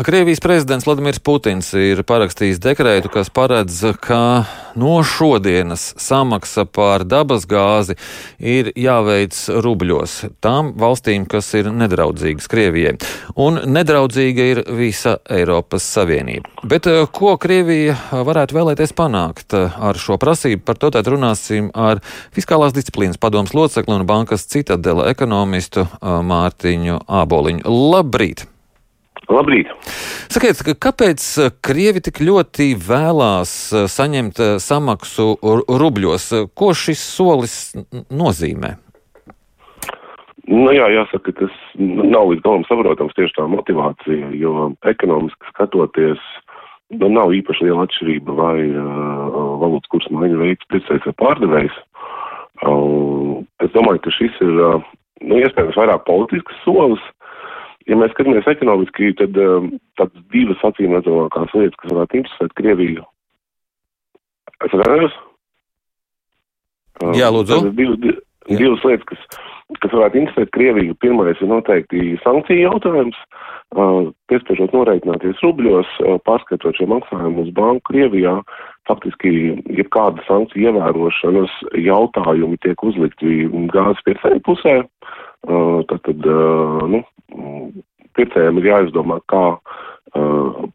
Krievijas prezidents Vladimirs Putins ir parakstījis dekrētu, kas paredz, ka no šodienas samaksa par dabas gāzi ir jāveic rubļos tām valstīm, kas ir nedraudzīgas Krievijai. Un nedraudzīga ir visa Eiropas Savienība. Bet eh, ko Krievija varētu vēlēties panākt eh, ar šo prasību? Par to tad runāsim ar Fiskālās disciplīnas padomas locekli un bankas citadela ekonomistu eh, Mārtiņu Āboliņu. Labrīt! Labrīt! Sakiet, kāpēc eh, Krievi tik ļoti vēlās eh, saņemt eh, samaksu rubļos? Ko šis solis nozīmē? Nu, jā, jāsaka, tas nav līdz galam saprotams tieši tā motivācija, jo ekonomiski skatoties, nu, nav īpaši liela atšķirība vai uh, valūtas kursa maiņa veids pircējs vai pārdevējs. Uh, es domāju, ka šis ir, uh, nu, iespējams vairāk politisks solis, Ja mēs skatāmies ekonomiski, tad um, tādas divas acīm redzamākās lietas, kas varētu interesēt Krieviju. Es atvainojos? Um, Jā, lūdzu. Divas, divas lietas, kas, kas varētu interesēt Krieviju. Pirmais ir noteikti sankciju jautājums. Uh, piespiežot noreikināties rubļos, uh, pārskatot šo maksājumu uz banku Krievijā, faktiski jebkāda sankciju ievērošanas jautājumi tiek uzlikti gāzes pircēju pusē. Uh, tad, tad nu, pircējiem ir jāizdomā, kā uh,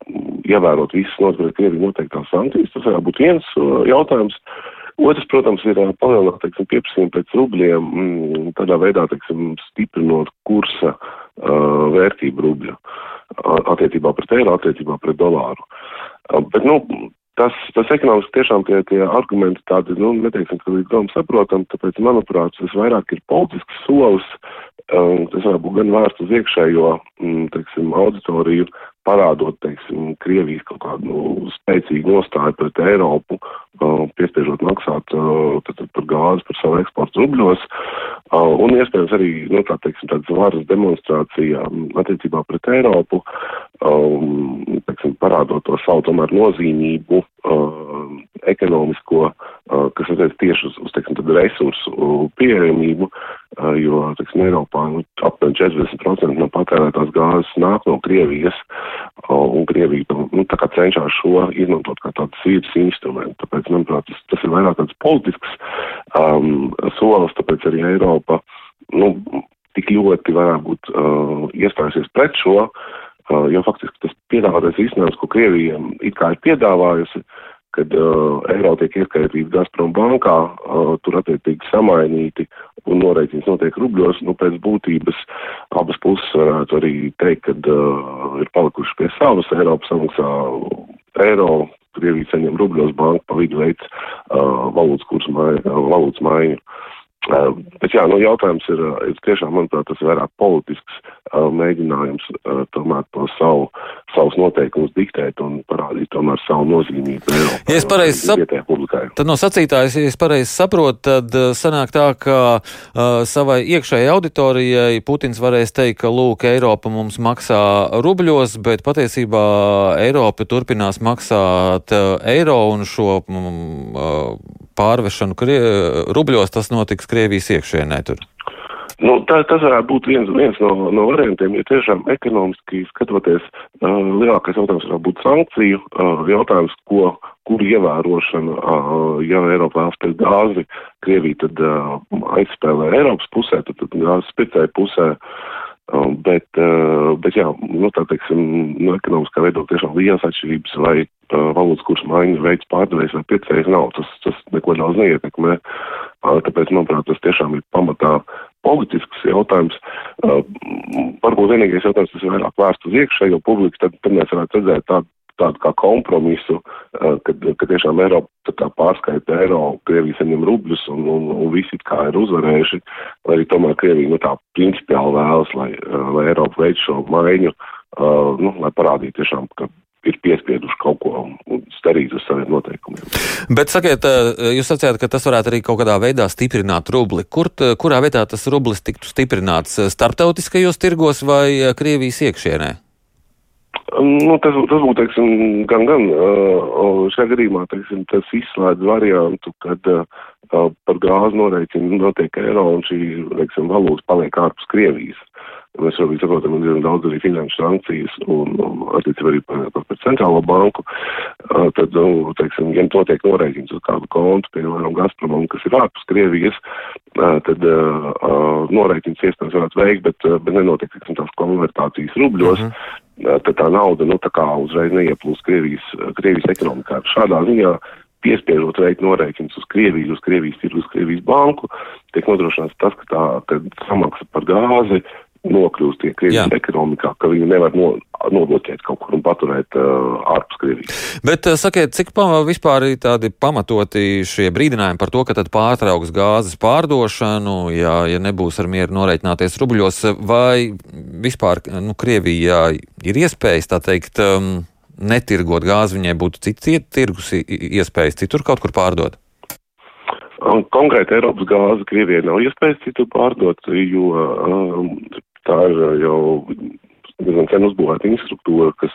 ievērot visas noteikti Krieviju noteiktās sankcijas. Tas varētu būt viens uh, jautājums. Otrs, protams, ir uh, palielināt, teiksim, pieprasījumu pēc rubļiem, mm, tādā veidā, teiksim, stiprinot kursa uh, vērtību rubļa attiecībā pret eiro, attiecībā pret dolāru. Uh, bet, nu, tas, tas ekonomiski tiešām tie, tie argumenti tādi, nu, neteiksim, ka līdz galam saprotam, tāpēc, manuprāt, tas vairāk ir politisks solis, Um, tas var būt gan vērsts uz iekšējo, mm, teiksim, auditoriju, parādot, teiksim, Krievijas kaut kādu nu, spēcīgu nostāju pret Eiropu, uh, piespiežot maksāt uh, tad par gāzi, par savu eksportu rubļos, uh, un iespējams arī, nu, tā teiksim, tādas varas demonstrācija um, attiecībā pret Eiropu, um, teiksim, parādot to savu tomēr nozīmību, ekonomisko, kas attiec tieši uz, uz teiksim, resursu pieejamību, jo, teiksim, Eiropā nu, aptuveni 40% no patērētās gāzes nāk no Krievijas, un Krievija nu, tā kā cenšas šo izmantot kā tādu svīras instrumentu. Tāpēc, manuprāt, tas, tas ir vairāk tāds politisks um, solis, tāpēc arī Eiropa, nu, tik ļoti varētu būt uh, iestājusies pret šo, uh, jo faktiski tas piedāvātais risinājums, ko Krievija it kā ir piedāvājusi, uh, kad uh, eiro tiek ieskaitīts Gazprom bankā, uh, tur attiecīgi samainīti un noreikins notiek rubļos, nu pēc būtības abas puses varētu arī teikt, ka uh, ir palikuši pie savas, Eiropa samaksā eiro, Krievija saņem rubļos, banka pa vidu veids uh, valūtas kursu maiņu, uh, valūtas maiņu. Uh, bet jā, nu jautājums ir, ir tiešām, manuprāt, tas ir vairāk politisks uh, mēģinājums uh, tomēr to savu savus noteikumus diktēt un parādīt tomēr savu nozīmību. Ja es pareizi saprotu, tad no sacītājas, ja es pareizi saprotu, tad sanāk tā, ka uh, savai iekšējai auditorijai Putins varēs teikt, ka lūk, Eiropa mums maksā rubļos, bet patiesībā Eiropa turpinās maksāt eiro un šo mm, uh, pārvešanu krie, rubļos tas notiks Krievijas iekšēnē tur. Nu, tā, tas varētu būt viens, viens no, no variantiem, ja tiešām ekonomiski skatoties, uh, lielākais jautājums varētu būt sankciju uh, jautājums, ko, kur ievērošana, uh, ja Eiropā spēj gāzi, Krievija tad uh, aizspēlē Eiropas pusē, tad, tad gāzes spēcēja pusē. Uh, bet, uh, bet jā, nu, tā teiksim, no ekonomiskā viedokļa tiešām lielas atšķirības vai valūtas kursa maiņas veids pārdevējs vai pircējs nav, tas, tas neko daudz neietekmē. Tāpēc, manuprāt, tas tiešām ir pamatā politisks jautājums. Varbūt vienīgais jautājums, tas ir vairāk vērsts uz iekšējo publiku, tad, tad mēs varētu redzēt tādu, tādu kā kompromisu, kad, kad tiešām Eiropa pārskaita eiro, Krievija saņem rubļus un, un, un visi kā ir uzvarējuši, lai arī tomēr Krievija nu, tā principiāli vēlas, lai, lai Eiropa veic šo maiņu, uh, nu, lai parādītu tiešām, ka ir piespieduši kaut ko Bet sakiet, eh, jūs sacījāt, ka tas varētu arī kaut kādā veidā stiprināt rubli. Kur, kurā vietā tas rublis tiktu stiprināts? Starptautiskajos tirgos vai eh, Krievijas iekšienē? Nu, tas, tas būtu, teiksim, gan, gan. Šajā gadījumā, teiksim, tas izslēdz variantu, kad par gāzi noreikinu notiek eiro un šī, teiksim, valūta paliek ārpus Krievijas. Mēs šobrīd saprotam, ir daudz arī finanšu sankcijas un, un attiecībā arī par, par centrālo banku. Tad, nu, teiksim, ja notiek norēķins uz kādu kontu, piemēram, Gazpromam, kas ir ārpus Krievijas, tad uh, norēķins iespējams varētu veikt, bet, bet nenotiek, teiksim, tās konvertācijas rubļos. Uh -huh. uh, tad tā nauda, nu, tā kā uzreiz neieplūst Krievijas, Krievijas ekonomikā. Šādā ziņā piespiežot veikt norēķinus uz Krieviju, uz Krievijas tirgu, uz Krievijas banku, tiek nodrošināts tas, ka tā samaksa par gāzi nokļūst tie Krievijas ekonomikā, ka viņi nevar no, nobloķēt kaut kur un paturēt uh, ārpus Krievijas. Bet uh, sakiet, cik pa, vispār ir tādi pamatoti šie brīdinājumi par to, ka tad pārtrauks gāzes pārdošanu, ja, ja nebūs ar mieru norēķināties rubļos, vai vispār nu, Krievijā ir iespējas, tā teikt, um, netirgot gāzi, viņai būtu cits tirgus iespējas citur kaut kur pārdot? Konkrēti Eiropas gāze Krievijai nav iespējas citur pārdot, jo um, tā ir jau diezgan sen uzbūvēta infrastruktūra, kas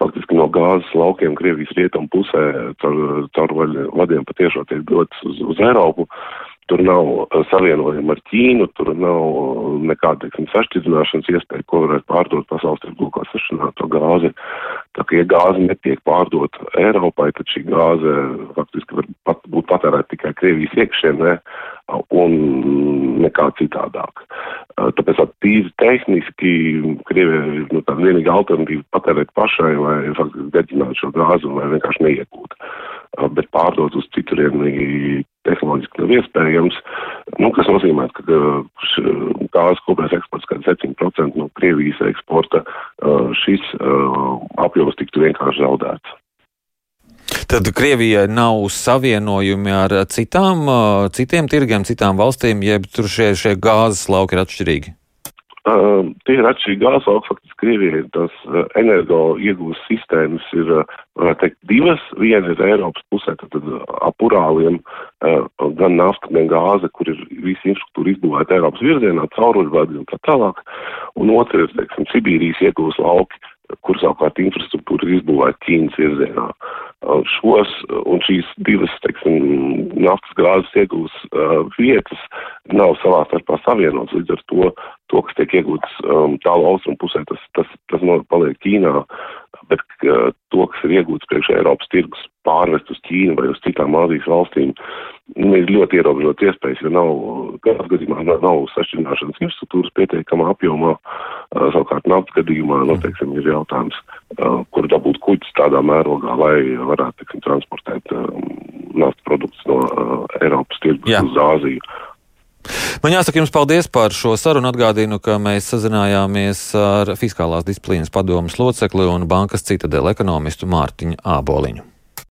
faktiski no gāzes laukiem Krievijas rietumu pusē caur, caur vadiem patiešām tiek dotas uz, uz Eiropu. Tur nav uh, savienojuma ar Ķīnu, tur nav uh, nekāda, teiksim, sašķidrināšanas iespēja, ko varētu pārdot pasaules tirgu kā sašķidrināto gāzi. Tā kā, ja gāze netiek pārdot Eiropai, tad šī gāze faktiski var pat būt patērēta tikai Krievijas iekšienē un nekā citādāk. Tāpēc tā tīri tehniski Krievija ir nu, tā vienīga alternatīva patērēt pašai, lai faktiski deģinātu šo gāzi un lai vienkārši neiegūtu. Bet pārdot uz citurieni tehnoloģiski nav iespējams, nu, kas nozīmē, ka gāzes kopējais eksports kāds 7% no Krievijas eksporta šis apjoms tiktu vienkārši zaudēts. Tad Krievijai nav savienojumi ar citām, citiem tirgiem, citām valstīm, jeb tur šie, šie gāzes lauki ir atšķirīgi? Uh, tie ir atšķirīgi gāzes lauki, faktiski Krievijai tas uh, energo iegūst sistēmas ir, uh, teikt, divas. Viena ir Eiropas pusē, tad, tad ap Urāliem uh, gan nafta, gan gāze, kur ir visa infrastruktūra izbūvēta Eiropas virzienā, cauruļvadi un tā tālāk. Un otra ir, teiksim, Sibīrijas iegūst lauki, kur savukārt infrastruktūra ir izbūvēta Ķīnas virzienā. Uh, šos un šīs divas, teiksim, naftas gāzes iegūs uh, vietas nav savā starpā savienotas, līdz ar to to, kas tiek iegūts um, tālu austrumu pusē, tas, tas, tas paliek Ķīnā, bet uh, to, kas ir iegūts priekš Eiropas tirgus, pārvest uz Ķīnu vai uz citām Āzijas valstīm, nu, ir ļoti ierobežot iespējas, jo nav, kādā gadījumā nav, nav sašķināšanas infrastruktūras pietiekamā apjomā, uh, savukārt naftas gadījumā, nu, teiksim, ir jautājums, uh, kur dabūt kuģis tādā mērogā, lai varētu, teiksim, transportēt um, naftas produktus no uh, Eiropas tirgus uz Āziju. Man jāsaka jums paldies par šo sarunu. Atgādinu, ka mēs sazinājāmies ar Fiskālās disciplīnas padomas locekli un bankas citadela ekonomistu Mārtiņu Āboliņu.